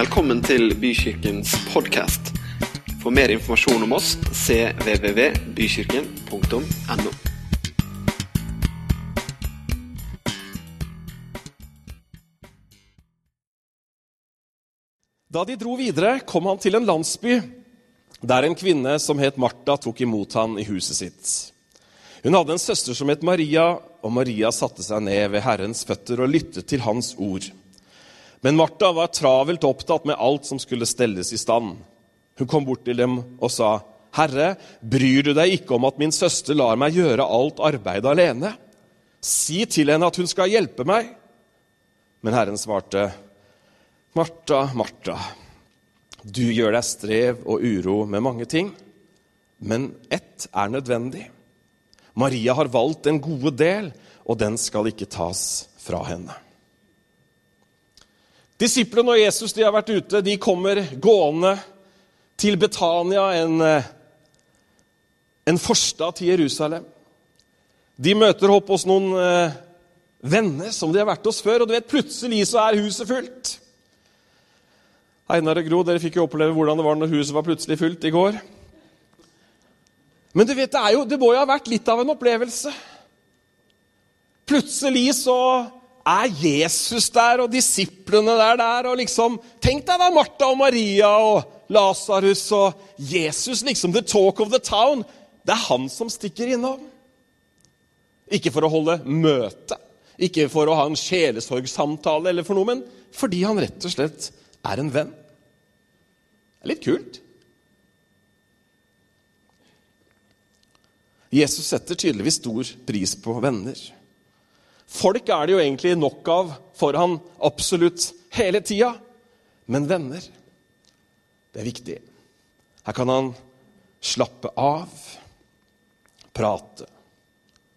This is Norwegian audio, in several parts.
Velkommen til Bykirkens podkast. For mer informasjon om oss cvvvbykirken.no. Da de dro videre, kom han til en landsby der en kvinne som het Martha, tok imot han i huset sitt. Hun hadde en søster som het Maria, og Maria satte seg ned ved Herrens føtter og lyttet til hans ord. Men Martha var travelt opptatt med alt som skulle stelles i stand. Hun kom bort til dem og sa, 'Herre, bryr du deg ikke om at min søster lar meg gjøre alt arbeidet alene?' 'Si til henne at hun skal hjelpe meg.' Men Herren svarte, 'Martha, Martha, du gjør deg strev og uro med mange ting, men ett er nødvendig.' Maria har valgt en gode del, og den skal ikke tas fra henne. Disiplene og Jesus de har vært ute. De kommer gående til Betania, en, en forstad til Jerusalem. De møter opp hos noen eh, venner som de har vært hos før, og du vet, plutselig så er huset fullt. Einar og Gro, dere fikk jo oppleve hvordan det var når huset var plutselig fullt i går. Men du vet, det, jo, det må jo ha vært litt av en opplevelse. Plutselig så er Jesus der, og disiplene der, der og liksom, Tenk deg da Martha og Maria og Lasarus og Jesus, liksom the talk of the town. Det er han som stikker innom. Ikke for å holde møte, ikke for å ha en sjelesorgsamtale, eller for noe, men fordi han rett og slett er en venn. Det er litt kult. Jesus setter tydeligvis stor pris på venner. Folk er det jo egentlig nok av for han absolutt hele tida. Men venner, det er viktig. Her kan han slappe av, prate,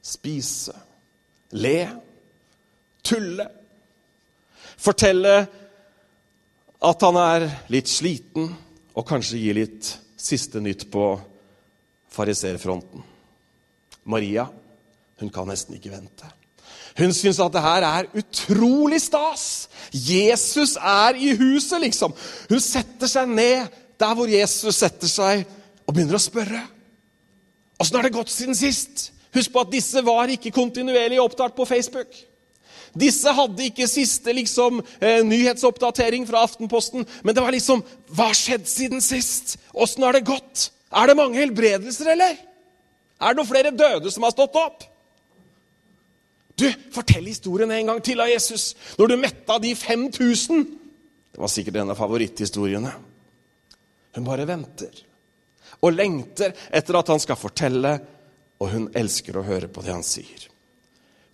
spise, le, tulle. Fortelle at han er litt sliten, og kanskje gi litt siste nytt på fariserfronten. Maria hun kan nesten ikke vente. Hun syns at det her er utrolig stas. Jesus er i huset, liksom. Hun setter seg ned der hvor Jesus setter seg, og begynner å spørre. Åssen har det gått siden sist? Husk på at disse var ikke kontinuerlig opptatt på Facebook. Disse hadde ikke siste liksom, eh, nyhetsoppdatering fra Aftenposten, men det var liksom Hva har skjedd siden sist? Åssen har det gått? Er det mange helbredelser, eller? Er det noen flere døde som har stått opp? Du, fortell historien en gang til av Jesus. Når du metta de 5000. Det var sikkert en av favoritthistoriene. Hun bare venter og lengter etter at han skal fortelle, og hun elsker å høre på det han sier.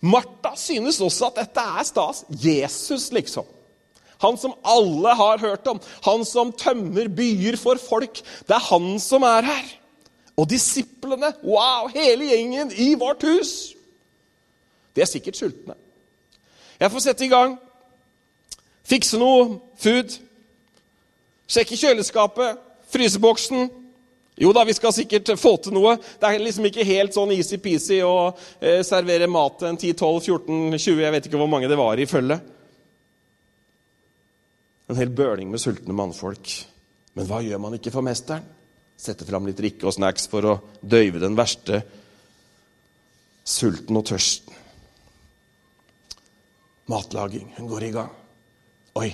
Martha synes også at dette er stas. Jesus, liksom. Han som alle har hørt om. Han som tømmer byer for folk. Det er han som er her. Og disiplene, wow, hele gjengen i vårt hus. De er sikkert sultne. Jeg får sette i gang. Fikse noe food. Sjekke kjøleskapet, fryseboksen. Jo da, vi skal sikkert få til noe. Det er liksom ikke helt sånn easy-peasy å eh, servere mat en 10-12-14-20 Jeg vet ikke hvor mange det var i følge. En hel bøling med sultne mannfolk. Men hva gjør man ikke for mesteren? Sette fram litt drikke og snacks for å døyve den verste sulten og tørsten. Matlaging. Hun går i gang. Oi,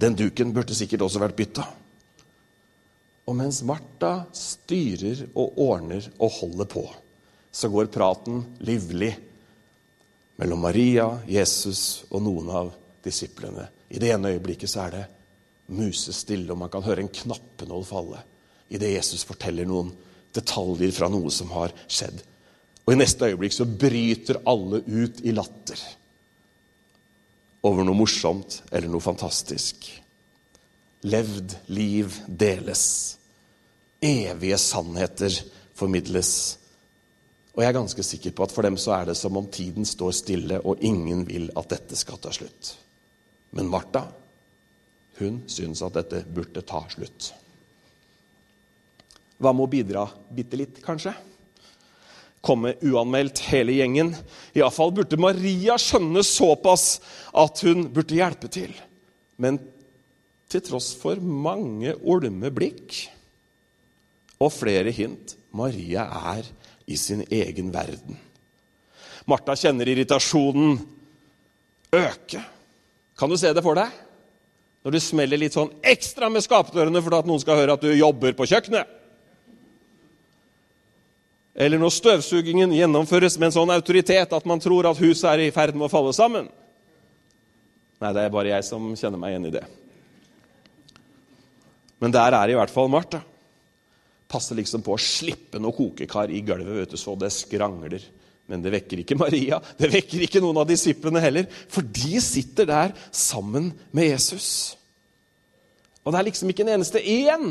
den duken burde sikkert også vært bytta. Og mens Martha styrer og ordner og holder på, så går praten livlig mellom Maria, Jesus og noen av disiplene. I det ene øyeblikket så er det musestille, og man kan høre en knappenål falle idet Jesus forteller noen detaljer fra noe som har skjedd. Og i neste øyeblikk så bryter alle ut i latter over noe morsomt eller noe fantastisk. Levd liv deles. Evige sannheter formidles. Og jeg er ganske sikker på at for dem så er det som om tiden står stille, og ingen vil at dette skal ta slutt. Men Martha, hun syns at dette burde ta slutt. Hva med å bidra bitte litt, kanskje? Komme uanmeldt, hele gjengen. Iallfall burde Maria skjønne såpass at hun burde hjelpe til. Men til tross for mange olme blikk og flere hint Maria er i sin egen verden. Martha kjenner irritasjonen øke. Kan du se det for deg? Når du smeller litt sånn ekstra med skapdørene for at noen skal høre at du jobber på kjøkkenet. Eller når støvsugingen gjennomføres med en sånn autoritet at man tror at huset er i ferd med å falle sammen. Nei, det er bare jeg som kjenner meg igjen i det. Men der er i hvert fall Martha. Passer liksom på å slippe noe kokekar i gulvet, vet du, så det skrangler. Men det vekker ikke Maria, det vekker ikke noen av disiplene heller. For de sitter der sammen med Jesus. Og det er liksom ikke en eneste én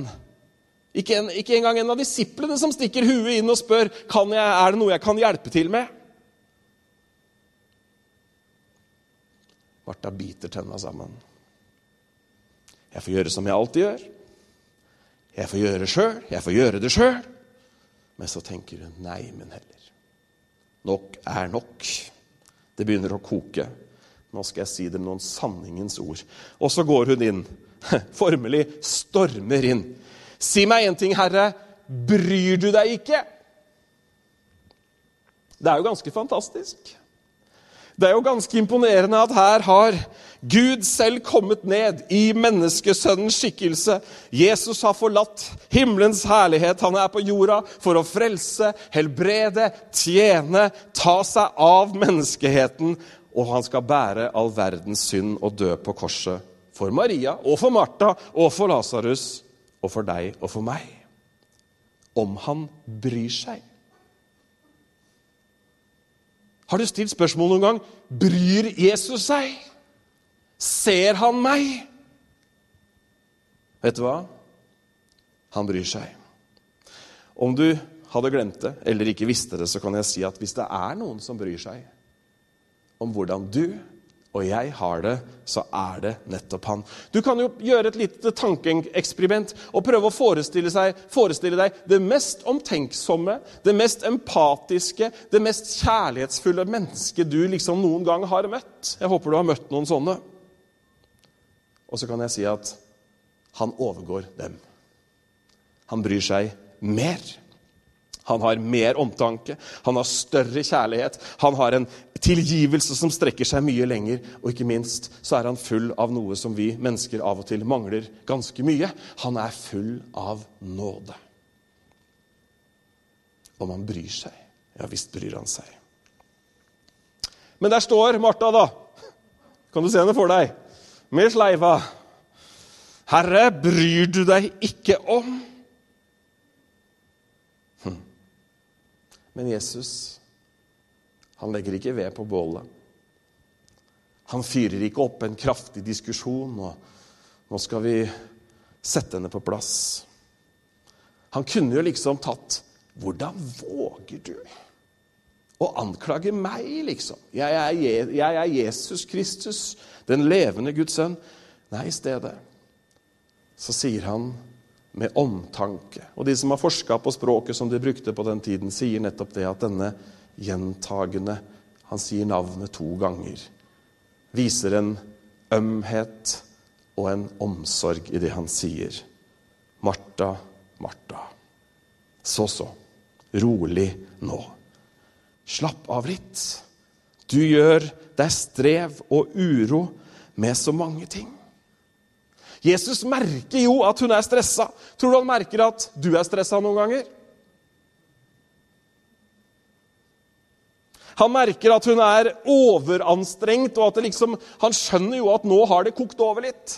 ikke, en, ikke engang en av disiplene som stikker huet inn og spør kan jeg, er det noe jeg kan hjelpe til med. Martha biter tenna sammen. Jeg får gjøre som jeg alltid gjør. Jeg får gjøre sjøl. Jeg får gjøre det sjøl. Men så tenker hun nei, men heller. Nok er nok. Det begynner å koke. Nå skal jeg si dem noen sanningens ord. Og så går hun inn. Formelig stormer inn Si meg én ting, Herre. Bryr du deg ikke? Det er jo ganske fantastisk. Det er jo ganske imponerende at her har Gud selv kommet ned i menneskesønnens skikkelse. Jesus har forlatt himmelens herlighet. Han er på jorda for å frelse, helbrede, tjene, ta seg av menneskeheten. Og han skal bære all verdens synd og dø på korset for Maria og for Martha og for Lasarus og for deg og for meg. Om han bryr seg. Har du stilt spørsmål noen gang bryr Jesus seg? Ser han meg? Vet du hva? Han bryr seg. Om du hadde glemt det eller ikke visste det, så kan jeg si at hvis det er noen som bryr seg om hvordan du og jeg har det, så er det nettopp han. Du kan jo gjøre et lite tankeeksperiment og prøve å forestille, seg, forestille, deg det mest omtenksomme, det mest empatiske, det mest kjærlighetsfulle mennesket du liksom noen gang har møtt. Jeg håper du har møtt noen sånne. Og så kan jeg si at han overgår dem. Han bryr seg mer. Han har mer omtanke, han har større kjærlighet, han har en tilgivelse som strekker seg mye lenger. Og ikke minst så er han full av noe som vi mennesker av og til mangler ganske mye. Han er full av nåde. Om han bryr seg. Ja visst bryr han seg. Men der står Martha, da. Kan du se henne for deg? Med sleiva. Herre, bryr du deg ikke om? Men Jesus, han legger ikke ved på bålet. Han fyrer ikke opp en kraftig diskusjon, og nå skal vi sette henne på plass. Han kunne jo liksom tatt Hvordan våger du å anklage meg, liksom? Jeg er, jeg er Jesus Kristus, den levende Guds sønn. Nei, i stedet så sier han med omtanke. Og de som har forska på språket som de brukte på den tiden, sier nettopp det at denne gjentagende Han sier navnet to ganger. Viser en ømhet og en omsorg i det han sier. Martha, Martha. Så, så. Rolig nå. Slapp av litt. Du gjør deg strev og uro med så mange ting. Jesus merker jo at hun er stressa. Tror du han merker at du er stressa noen ganger? Han merker at hun er overanstrengt, og at liksom, han skjønner jo at nå har det kokt over litt.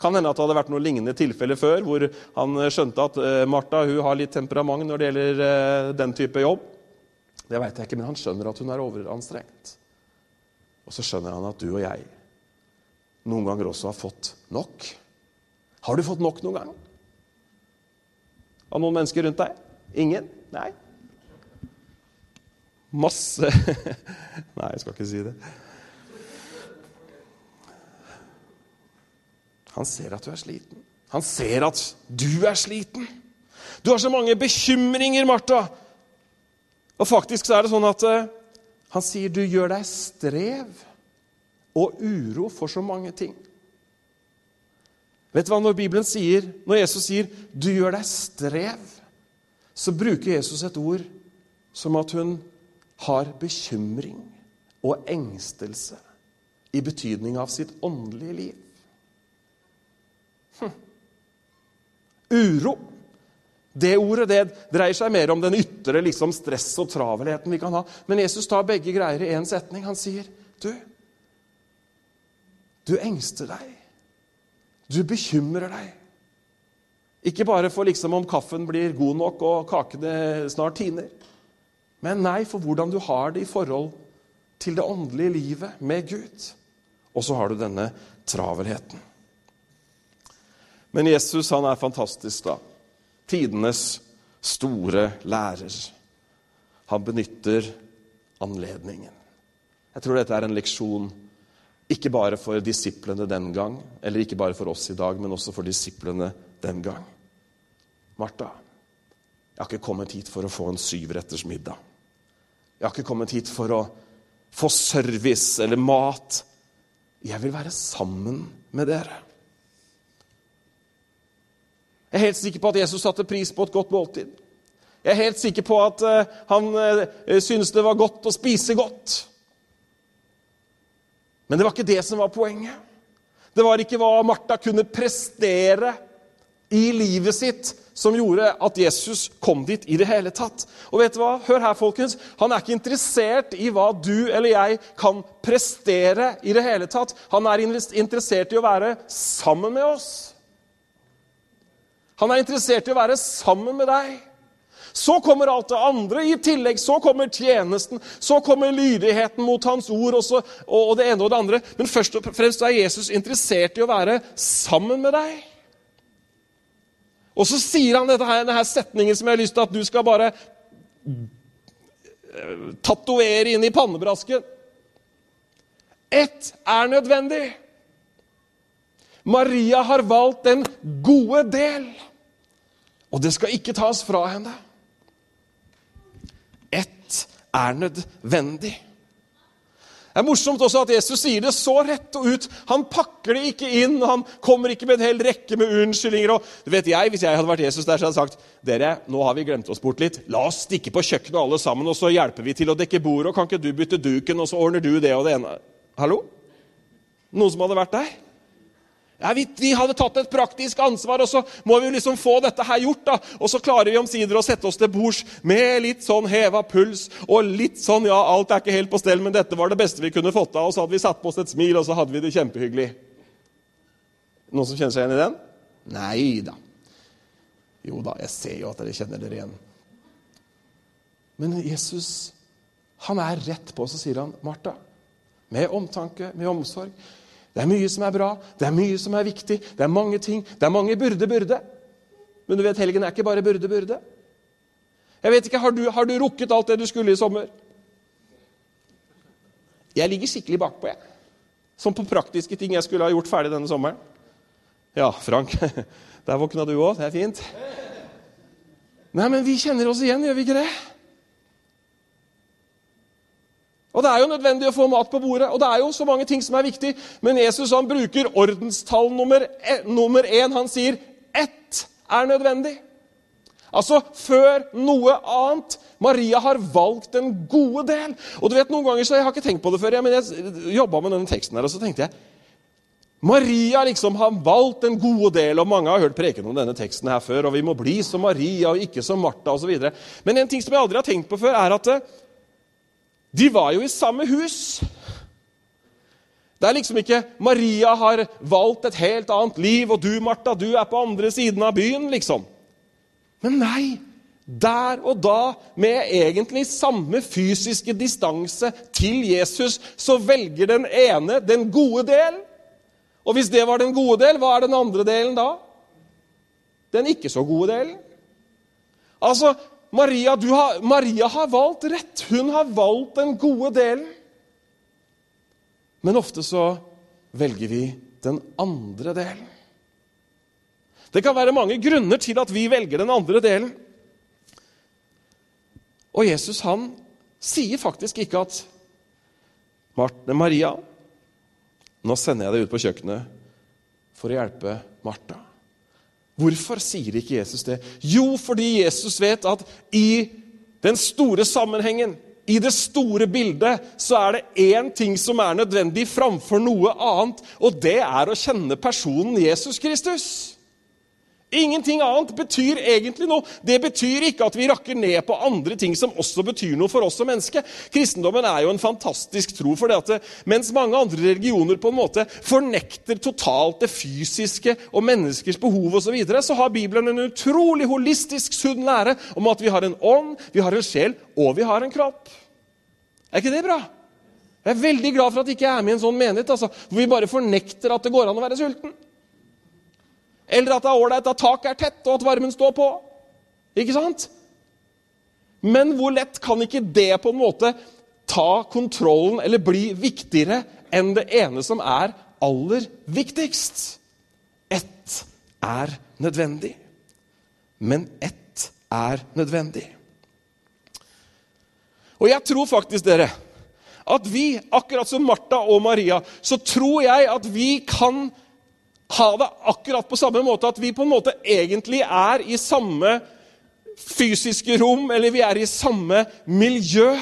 Kan hende at det hadde vært noen lignende tilfeller før, hvor han skjønte at uh, Martha hun har litt temperament når det gjelder uh, den type jobb. Det veit jeg ikke, men han skjønner at hun er overanstrengt. Og så skjønner han at du og jeg noen ganger også har fått nok. Har du fått nok noen gang? Av noen mennesker rundt deg? Ingen? Nei? Masse Nei, jeg skal ikke si det. Han ser at du er sliten. Han ser at du er sliten. Du har så mange bekymringer, Martha. Og faktisk så er det sånn at uh, han sier du gjør deg strev og uro for så mange ting. Vet du hva når Bibelen sier, når Jesus sier 'du gjør deg strev', så bruker Jesus et ord som at hun har bekymring og engstelse i betydning av sitt åndelige liv. Hm. Uro. Det ordet det dreier seg mer om den ytre liksom, stress og travelheten vi kan ha. Men Jesus tar begge greier i én setning. Han sier, 'Du, du engster deg. Du bekymrer deg.' Ikke bare for liksom om kaffen blir god nok og kakene snart tiner. Men nei, for hvordan du har det i forhold til det åndelige livet med Gud. Og så har du denne travelheten. Men Jesus han er fantastisk, da. Tidenes store lærer. Han benytter anledningen. Jeg tror dette er en leksjon ikke bare for disiplene den gang, eller ikke bare for oss i dag, men også for disiplene den gang. Martha, jeg har ikke kommet hit for å få en syvretters middag. Jeg har ikke kommet hit for å få service eller mat. Jeg vil være sammen med dere. Jeg er helt sikker på at Jesus satte pris på et godt måltid. Jeg er helt sikker på at uh, han uh, syntes det var godt å spise godt. Men det var ikke det som var poenget. Det var ikke hva Martha kunne prestere i livet sitt som gjorde at Jesus kom dit i det hele tatt. Og vet du hva? Hør her, folkens. Han er ikke interessert i hva du eller jeg kan prestere i det hele tatt. Han er interessert i å være sammen med oss. Han er interessert i å være sammen med deg. Så kommer alt det andre i tillegg. Så kommer tjenesten, så kommer lydigheten mot hans ord og, og det ene og det andre. Men først og fremst er Jesus interessert i å være sammen med deg. Og så sier han dette her, denne setningen som jeg har lyst til at du skal bare eh, tatovere inn i pannebrasken. Ett er nødvendig. Maria har valgt den gode del, og det skal ikke tas fra henne. Er nødvendig. Det er morsomt også at Jesus sier det så rett og ut. Han pakker det ikke inn. Han kommer ikke med en hel rekke med unnskyldninger. og det vet jeg, Hvis jeg hadde vært Jesus der, så hadde jeg sagt dere, nå har vi glemt oss bort litt. La oss stikke på kjøkkenet alle sammen, og så hjelper vi til å dekke bordet. og Kan ikke du bytte duken, og så ordner du det og det ene? Hallo? Noen som hadde vært der? Ja, vi, vi, hadde tatt et praktisk ansvar, og så må vi liksom få dette her gjort. da. Og så klarer vi omsider å sette oss til bords med litt sånn heva puls og litt sånn Ja, alt er ikke helt på stell, men dette var det beste vi kunne fått av. Og så hadde vi satt på oss et smil, og så hadde vi det kjempehyggelig. Noen som kjenner seg igjen i den? Nei da. Jo da, jeg ser jo at dere kjenner dere igjen. Men Jesus, han er rett på, så sier han, Martha, med omtanke, med omsorg det er mye som er bra, det er mye som er viktig, det er mange ting. Det er mange burde, burde. Men du vet, helgen er ikke bare burde, burde. Jeg vet ikke, Har du, har du rukket alt det du skulle i sommer? Jeg ligger skikkelig bakpå, jeg. Som på praktiske ting jeg skulle ha gjort ferdig denne sommeren. Ja, Frank, der våkna du òg. Det er fint. Nei, men vi kjenner oss igjen, gjør vi ikke det? Og Det er jo nødvendig å få mat på bordet, og det er jo så mange ting som er viktig. Men Jesus han bruker ordenstall nummer, e, nummer én. Han sier ett er nødvendig. Altså før noe annet. Maria har valgt den gode del. Og du vet, noen ganger, så Jeg har ikke tenkt på det før, men jeg jobba med denne teksten her, og så tenkte jeg Maria liksom har valgt den gode del, og mange har hørt preken om denne teksten her før. og Vi må bli som Maria og ikke som Martha osv. Men en ting som jeg aldri har tenkt på før, er at de var jo i samme hus. Det er liksom ikke Maria har valgt et helt annet liv, og du, Martha, du er på andre siden av byen, liksom. Men nei. Der og da, med egentlig samme fysiske distanse til Jesus, så velger den ene den gode del. Og hvis det var den gode del, hva er den andre delen da? Den ikke så gode delen. Altså, Maria, har, Maria har valgt rett. Hun har valgt den gode delen. Men ofte så velger vi den andre delen. Det kan være mange grunner til at vi velger den andre delen. Og Jesus han sier faktisk ikke at Maria, nå sender jeg deg ut på kjøkkenet for å hjelpe Martha. Hvorfor sier ikke Jesus det? Jo, fordi Jesus vet at i den store sammenhengen, i det store bildet, så er det én ting som er nødvendig framfor noe annet, og det er å kjenne personen Jesus Kristus. Ingenting annet betyr egentlig noe. Det betyr ikke at vi rakker ned på andre ting som også betyr noe for oss som menneske. Kristendommen er jo en fantastisk tro. for det at Mens mange andre religioner på en måte fornekter totalt det fysiske og menneskers behov osv., så, videre, så har Bibelen en utrolig holistisk, sunn lære om at vi har en ånd, vi har en sjel og vi har en kropp. Er ikke det bra? Jeg er veldig glad for at jeg ikke er med i en sånn menighet altså, hvor vi bare fornekter at det går an å være sulten. Eller at det er ålreit at taket er tett, og at varmen står på. Ikke sant? Men hvor lett kan ikke det på en måte ta kontrollen eller bli viktigere enn det ene som er aller viktigst? Ett er nødvendig. Men ett er nødvendig. Og jeg tror faktisk, dere, at vi, akkurat som Martha og Maria, så tror jeg at vi kan ha det akkurat på samme måte at vi på en måte egentlig er i samme fysiske rom, eller vi er i samme miljø,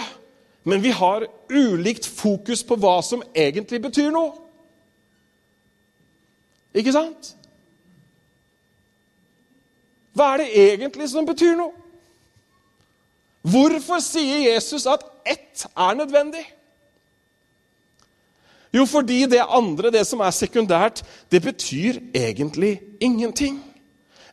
men vi har ulikt fokus på hva som egentlig betyr noe. Ikke sant? Hva er det egentlig som betyr noe? Hvorfor sier Jesus at ett er nødvendig? Jo, fordi det andre, det som er sekundært, det betyr egentlig ingenting.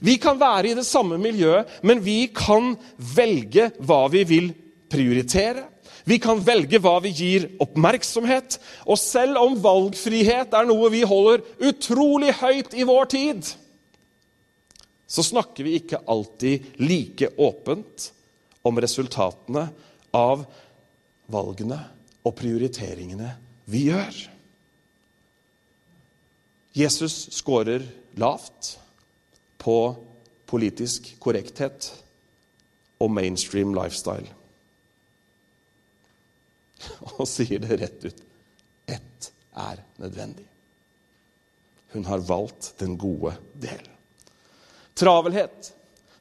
Vi kan være i det samme miljøet, men vi kan velge hva vi vil prioritere. Vi kan velge hva vi gir oppmerksomhet. Og selv om valgfrihet er noe vi holder utrolig høyt i vår tid, så snakker vi ikke alltid like åpent om resultatene av valgene og prioriteringene vi gjør. Jesus scorer lavt på politisk korrekthet og mainstream lifestyle. Og sier det rett ut. Ett er nødvendig. Hun har valgt den gode del. Travelhet,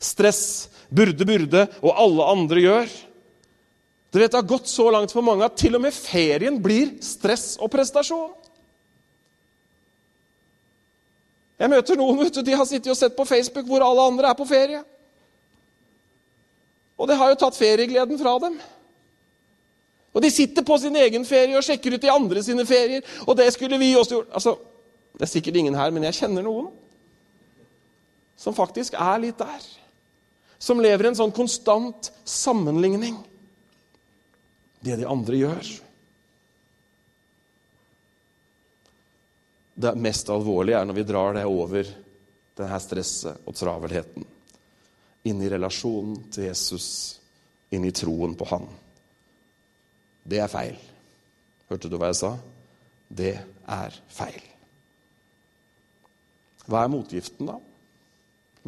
stress, burde, burde og alle andre gjør. Dere vet, Det har gått så langt for mange at til og med ferien blir stress og prestasjon. Jeg møter noen vet du, de har sittet og sett på Facebook hvor alle andre er på ferie. Og det har jo tatt feriegleden fra dem. Og de sitter på sin egen ferie og sjekker ut de andre sine ferier. Og det skulle vi også gjort. Altså, det er sikkert ingen her, men jeg kjenner noen som faktisk er litt der. Som lever i en sånn konstant sammenligning. Det de andre gjør. Det mest alvorlige er når vi drar det over denne stresset og travelheten. Inn i relasjonen til Jesus, inn i troen på Han. Det er feil. Hørte du hva jeg sa? Det er feil. Hva er motgiften, da?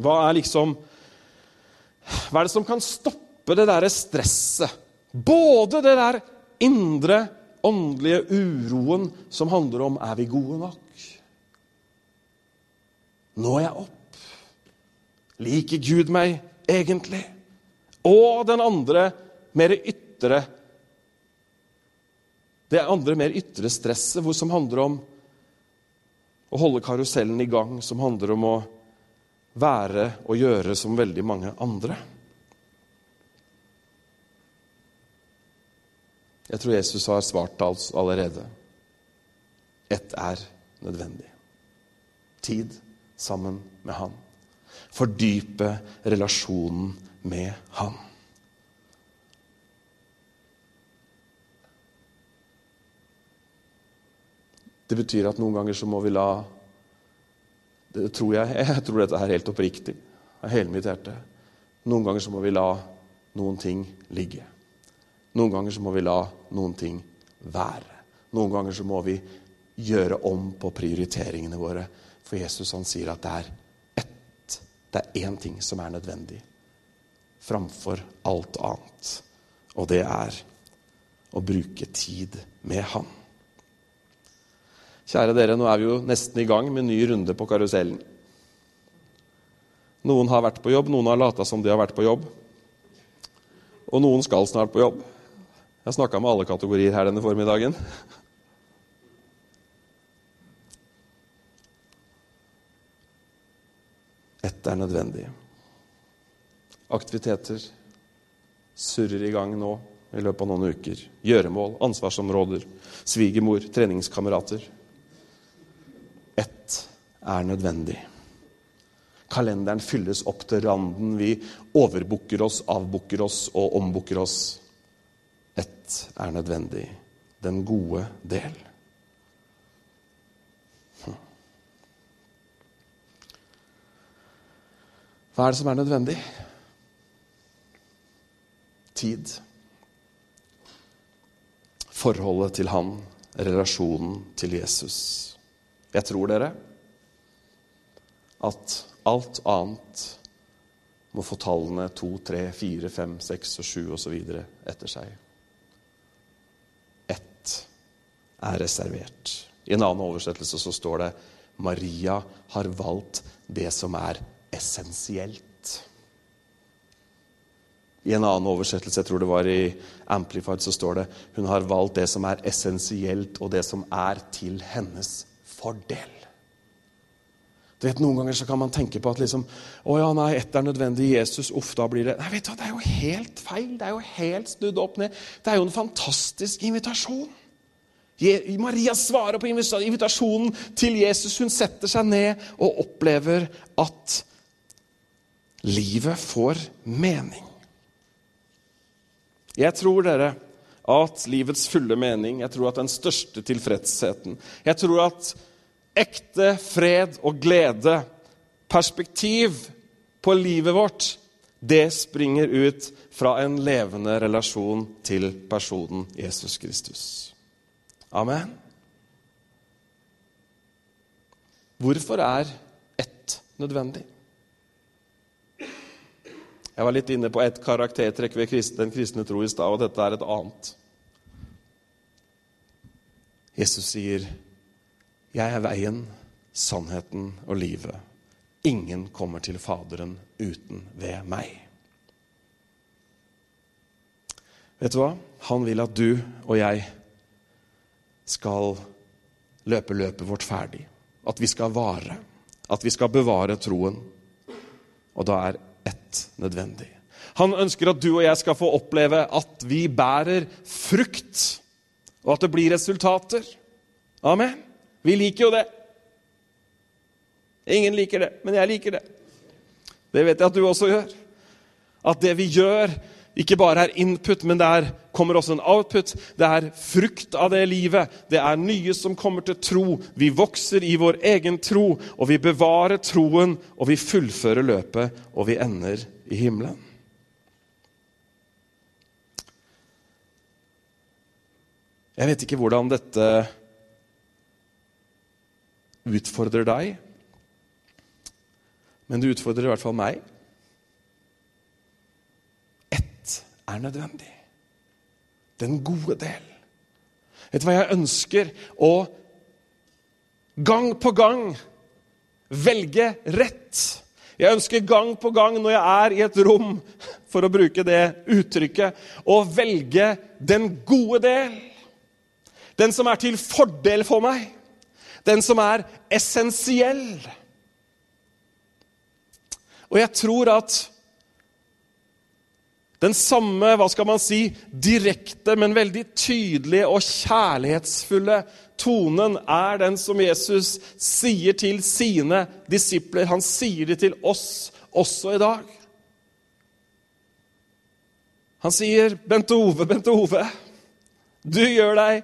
Hva er liksom Hva er det som kan stoppe det derre stresset? Både det der indre, åndelige uroen som handler om er vi gode nok? Når jeg opp? Liker Gud meg egentlig? Og den andre mer ytre Det andre mer ytre stresset, som handler om å holde karusellen i gang, som handler om å være og gjøre som veldig mange andre. Jeg tror Jesus har svart allerede. Ett er nødvendig. Tid sammen med Han. Fordype relasjonen med Han. Det betyr at noen ganger så må vi la det tror jeg, jeg tror dette er helt oppriktig av hele mitt hjerte. Noen ganger så må vi la noen ting ligge. Noen ganger så må vi la noen ting være. Noen ganger så må vi gjøre om på prioriteringene våre for Jesus han sier at det er ett, det er én ting som er nødvendig framfor alt annet. Og det er å bruke tid med Han. Kjære dere, nå er vi jo nesten i gang med en ny runde på karusellen. Noen har vært på jobb, noen har lata som de har vært på jobb. Og noen skal snart på jobb. Jeg har snakka med alle kategorier her denne formiddagen. Ett er nødvendig. Aktiviteter surrer i gang nå i løpet av noen uker. Gjøremål, ansvarsområder, svigermor, treningskamerater. Ett er nødvendig. Kalenderen fylles opp til randen. Vi overbooker oss, avbooker oss og ombooker oss. Ett er nødvendig. Den gode del. Hm. Hva er det som er nødvendig? Tid. Forholdet til Han, relasjonen til Jesus. Jeg tror dere at alt annet må få tallene 2, 3, 4, 5, 6 og 7 osv. etter seg. Ett er reservert. I en annen oversettelse så står det Maria har valgt det som er essensielt. I en annen oversettelse, jeg tror det var i Amplified, så står det hun har valgt det som er essensielt, og det som er til hennes fordel. Du vet, Noen ganger så kan man tenke på at liksom, å ja, nei, ett er nødvendig, Jesus, uff, da blir det Nei, vet du hva, Det er jo helt feil. Det er jo helt snudd opp ned. Det er jo en fantastisk invitasjon. Maria svarer på invitasjonen til Jesus. Hun setter seg ned og opplever at livet får mening. Jeg tror, dere, at livets fulle mening, jeg tror at den største tilfredsheten Jeg tror at ekte fred og glede, perspektiv på livet vårt, det springer ut fra en levende relasjon til personen Jesus Kristus. Amen. Hvorfor er ett nødvendig? Jeg var litt inne på ett karaktertrekk ved den kristne tro i stad, og dette er et annet. Jesus sier 'Jeg er veien, sannheten og livet'. Ingen kommer til Faderen uten ved meg. Vet du hva? Han vil at du og jeg skal løpe løpet vårt ferdig. At vi skal vare. At vi skal bevare troen. Og da er nødvendig. Han ønsker at du og jeg skal få oppleve at vi bærer frukt, og at det blir resultater. Amen. Vi liker jo det. Ingen liker det, men jeg liker det. Det vet jeg at du også gjør. At det vi gjør, ikke bare er input, men det er, kommer også en output. Det er frukt av det livet. Det er nye som kommer til tro. Vi vokser i vår egen tro, og vi bevarer troen, og vi fullfører løpet, og vi ender i himmelen. Jeg vet ikke hvordan dette utfordrer deg, men det utfordrer i hvert fall meg. Ett er nødvendig. Den gode del. Vet du hva jeg ønsker? Å gang på gang velge rett. Jeg ønsker gang på gang når jeg er i et rom, for å bruke det uttrykket, å velge den gode del. Den som er til fordel for meg. Den som er essensiell. Og jeg tror at den samme hva skal man si, direkte, men veldig tydelige og kjærlighetsfulle tonen er den som Jesus sier til sine disipler. Han sier det til oss også i dag. Han sier, 'Bente Ove, Bente Ove, du gjør deg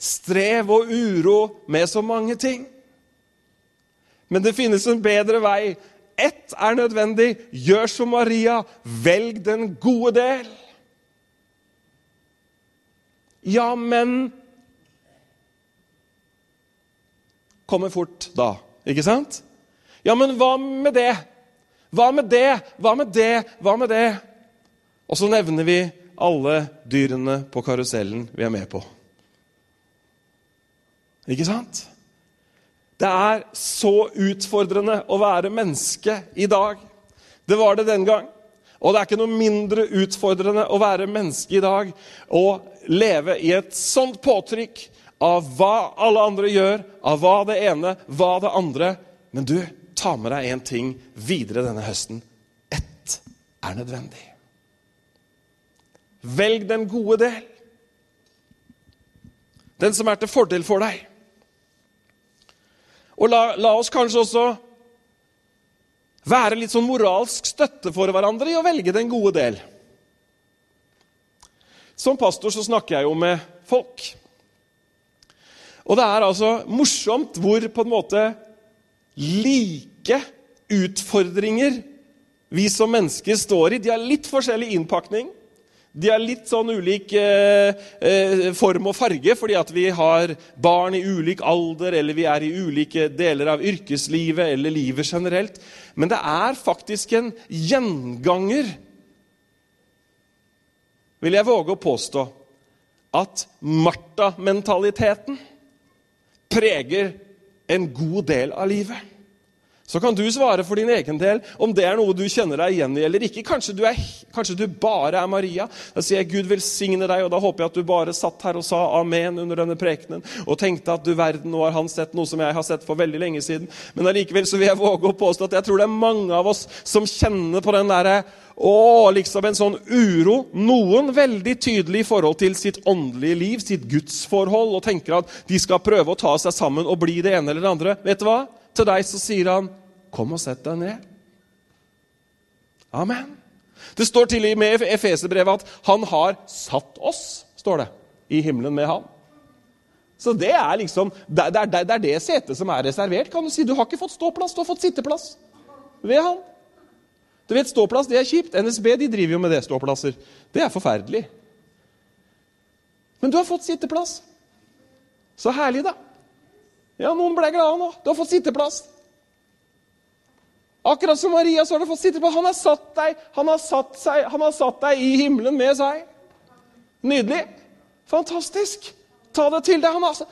strev og uro med så mange ting. Men det finnes en bedre vei. Ett er nødvendig. Gjør som Maria. Velg den gode del. Ja, men Kommer fort da, ikke sant? Ja, men hva med det? Hva med det? Hva med det? Hva med det? Og så nevner vi alle dyrene på karusellen vi er med på. Ikke sant? Det er så utfordrende å være menneske i dag. Det var det den gang. Og det er ikke noe mindre utfordrende å være menneske i dag og leve i et sånt påtrykk av hva alle andre gjør, av hva det ene, hva det andre. Men du, ta med deg én ting videre denne høsten. Ett er nødvendig. Velg den gode del. Den som er til fordel for deg. Og la, la oss kanskje også være litt sånn moralsk støtte for hverandre i å velge den gode del. Som pastor så snakker jeg jo med folk. Og det er altså morsomt hvor på en måte like utfordringer vi som mennesker står i. De har litt forskjellig innpakning. De har litt sånn ulik eh, eh, form og farge fordi at vi har barn i ulik alder, eller vi er i ulike deler av yrkeslivet eller livet generelt. Men det er faktisk en gjenganger, vil jeg våge å påstå, at Martha-mentaliteten preger en god del av livet. Så kan du svare for din egen del om det er noe du kjenner deg igjen i eller ikke. Kanskje du, er, kanskje du bare er Maria. Da sier jeg Gud velsigne deg, og da håper jeg at du bare satt her og sa amen under denne prekenen og tenkte at du verden, nå har han sett noe som jeg har sett for veldig lenge siden. Men allikevel så vil jeg våge å påstå at jeg tror det er mange av oss som kjenner på den derre å, liksom en sånn uro. Noen veldig tydelig i forhold til sitt åndelige liv, sitt gudsforhold, og tenker at de skal prøve å ta seg sammen og bli det ene eller det andre. Vet du hva? Til deg så sier han Kom og sett deg ned. Amen. Det står til og med i Efeserbrevet at 'han har satt oss', står det, i himmelen med ham. Så det er liksom, det er det, er det setet som er reservert. kan Du si. Du har ikke fått ståplass, du har fått sitteplass ved han. Du vet, Ståplass det er kjipt. NSB de driver jo med det. ståplasser. Det er forferdelig. Men du har fått sitteplass. Så herlig, da. Ja, Noen ble glade nå. Du har fått sitteplass. Akkurat som Maria så har du fått sitteplass. Han har satt deg, han har satt seg, han har satt deg i himmelen med seg. Nydelig. Fantastisk. Ta det til deg. Han har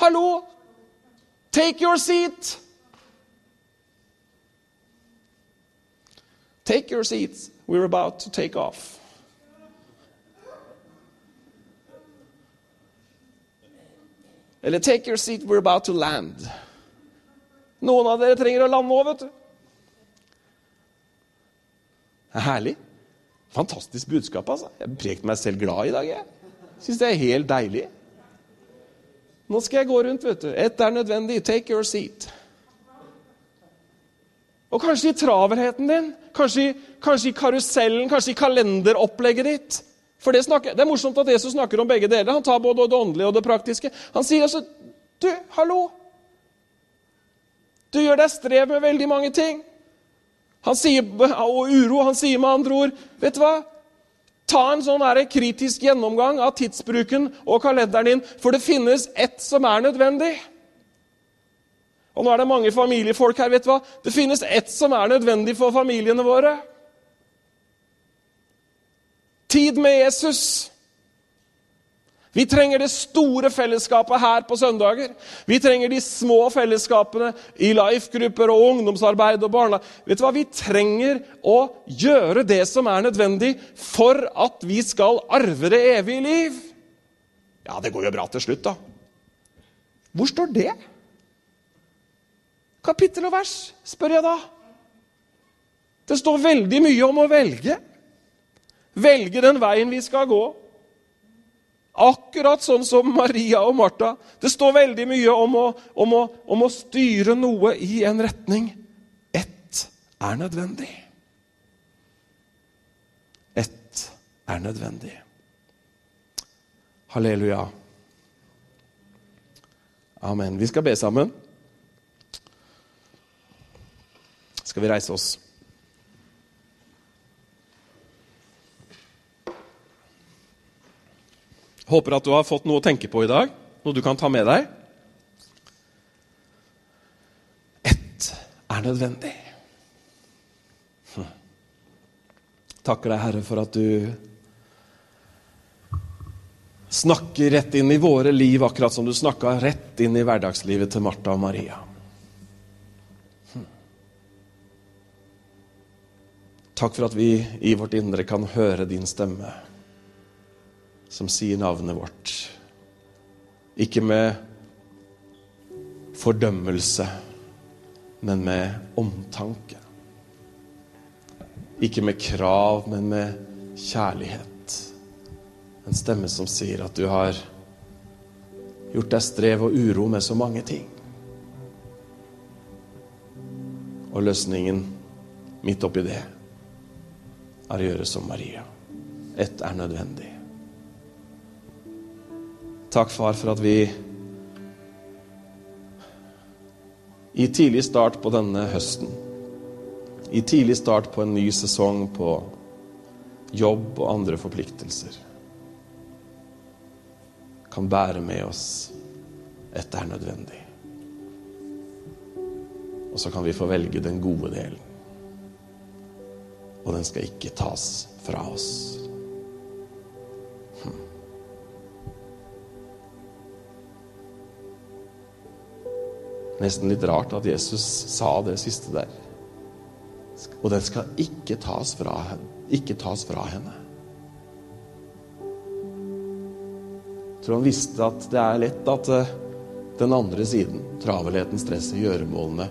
Hallo! Take your seat. Take your seats. We're about to take off. Eller take your seat, we're about to land. Noen av dere trenger å lande òg, vet du. Det er herlig. Fantastisk budskap, altså. Jeg prekte meg selv glad i dag. jeg. Syns det er helt deilig. Nå skal jeg gå rundt, vet du. Ett er nødvendig. Take your seat. Og kanskje i travelheten din, kanskje, kanskje i karusellen, kanskje i kalenderopplegget ditt. For det, snakker, det, er morsomt at Jesus snakker om begge deler. Han tar både det åndelige og det praktiske. Han sier altså Du, hallo! Du gjør deg strev med veldig mange ting. Han sier, og uro. Han sier med andre ord Vet du hva? Ta en sånn her kritisk gjennomgang av tidsbruken og kalenderen din, for det finnes ett som er nødvendig. Og nå er det mange familiefolk her. vet du hva? Det finnes ett som er nødvendig for familiene våre. Tid med Jesus. Vi trenger det store fellesskapet her på søndager. Vi trenger de små fellesskapene i life-grupper og ungdomsarbeid og barna. Vet du hva? Vi trenger å gjøre det som er nødvendig for at vi skal arve det evige liv. Ja, det går jo bra til slutt, da. Hvor står det? Kapittel og vers, spør jeg da. Det står veldig mye om å velge. Velge den veien vi skal gå. Akkurat sånn som Maria og Martha. Det står veldig mye om å, om å, om å styre noe i en retning. Ett er nødvendig. Ett er nødvendig. Halleluja. Amen. Vi skal be sammen. Skal vi reise oss? Håper at du har fått noe å tenke på i dag, noe du kan ta med deg. Ett er nødvendig. Hm. Takker deg, Herre, for at du snakker rett inn i våre liv, akkurat som du snakka rett inn i hverdagslivet til Martha og Maria. Hm. Takk for at vi i vårt indre kan høre din stemme som sier navnet vårt. Ikke med fordømmelse, men med omtanke. Ikke med krav, men med kjærlighet. En stemme som sier at du har gjort deg strev og uro med så mange ting. Og løsningen midt oppi det er å gjøre som Maria. Ett er nødvendig. Takk, far, for at vi i tidlig start på denne høsten, i tidlig start på en ny sesong på jobb og andre forpliktelser, kan bære med oss ett er nødvendig. Og så kan vi få velge den gode delen. Og den skal ikke tas fra oss. Nesten litt rart at Jesus sa det siste der. Og den skal ikke tas fra, ikke tas fra henne. Jeg tror han visste at det er lett at eh, den andre siden, travelheten, stresset, gjøremålene,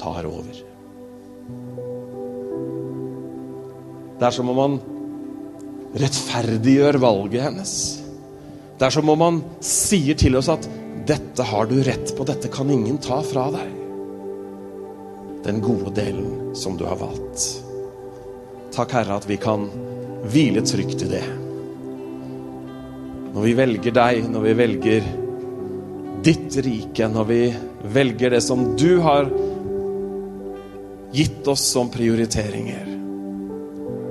tar over. Det er som om han rettferdiggjør valget hennes. Det er som om han sier til oss at 'dette har du rett på, dette kan ingen ta fra deg'. Den gode delen som du har valgt. Takk, Herre, at vi kan hvile trygt i det. Når vi velger deg, når vi velger ditt rike, når vi velger det som du har gitt oss som prioriteringer,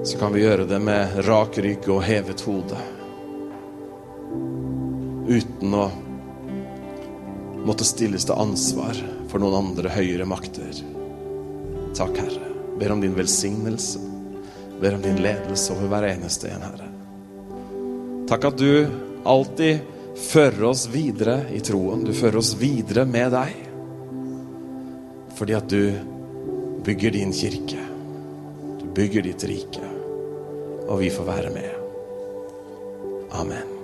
så kan vi gjøre det med rak rygg og hevet hode. Uten å måtte stilles til ansvar for noen andre høyere makter. Takk, Herre. Ber om din velsignelse. Ber om din ledelse over hver eneste en, Herre. Takk at du alltid fører oss videre i troen. Du fører oss videre med deg. Fordi at du bygger din kirke. Du bygger ditt rike. Og vi får være med. Amen.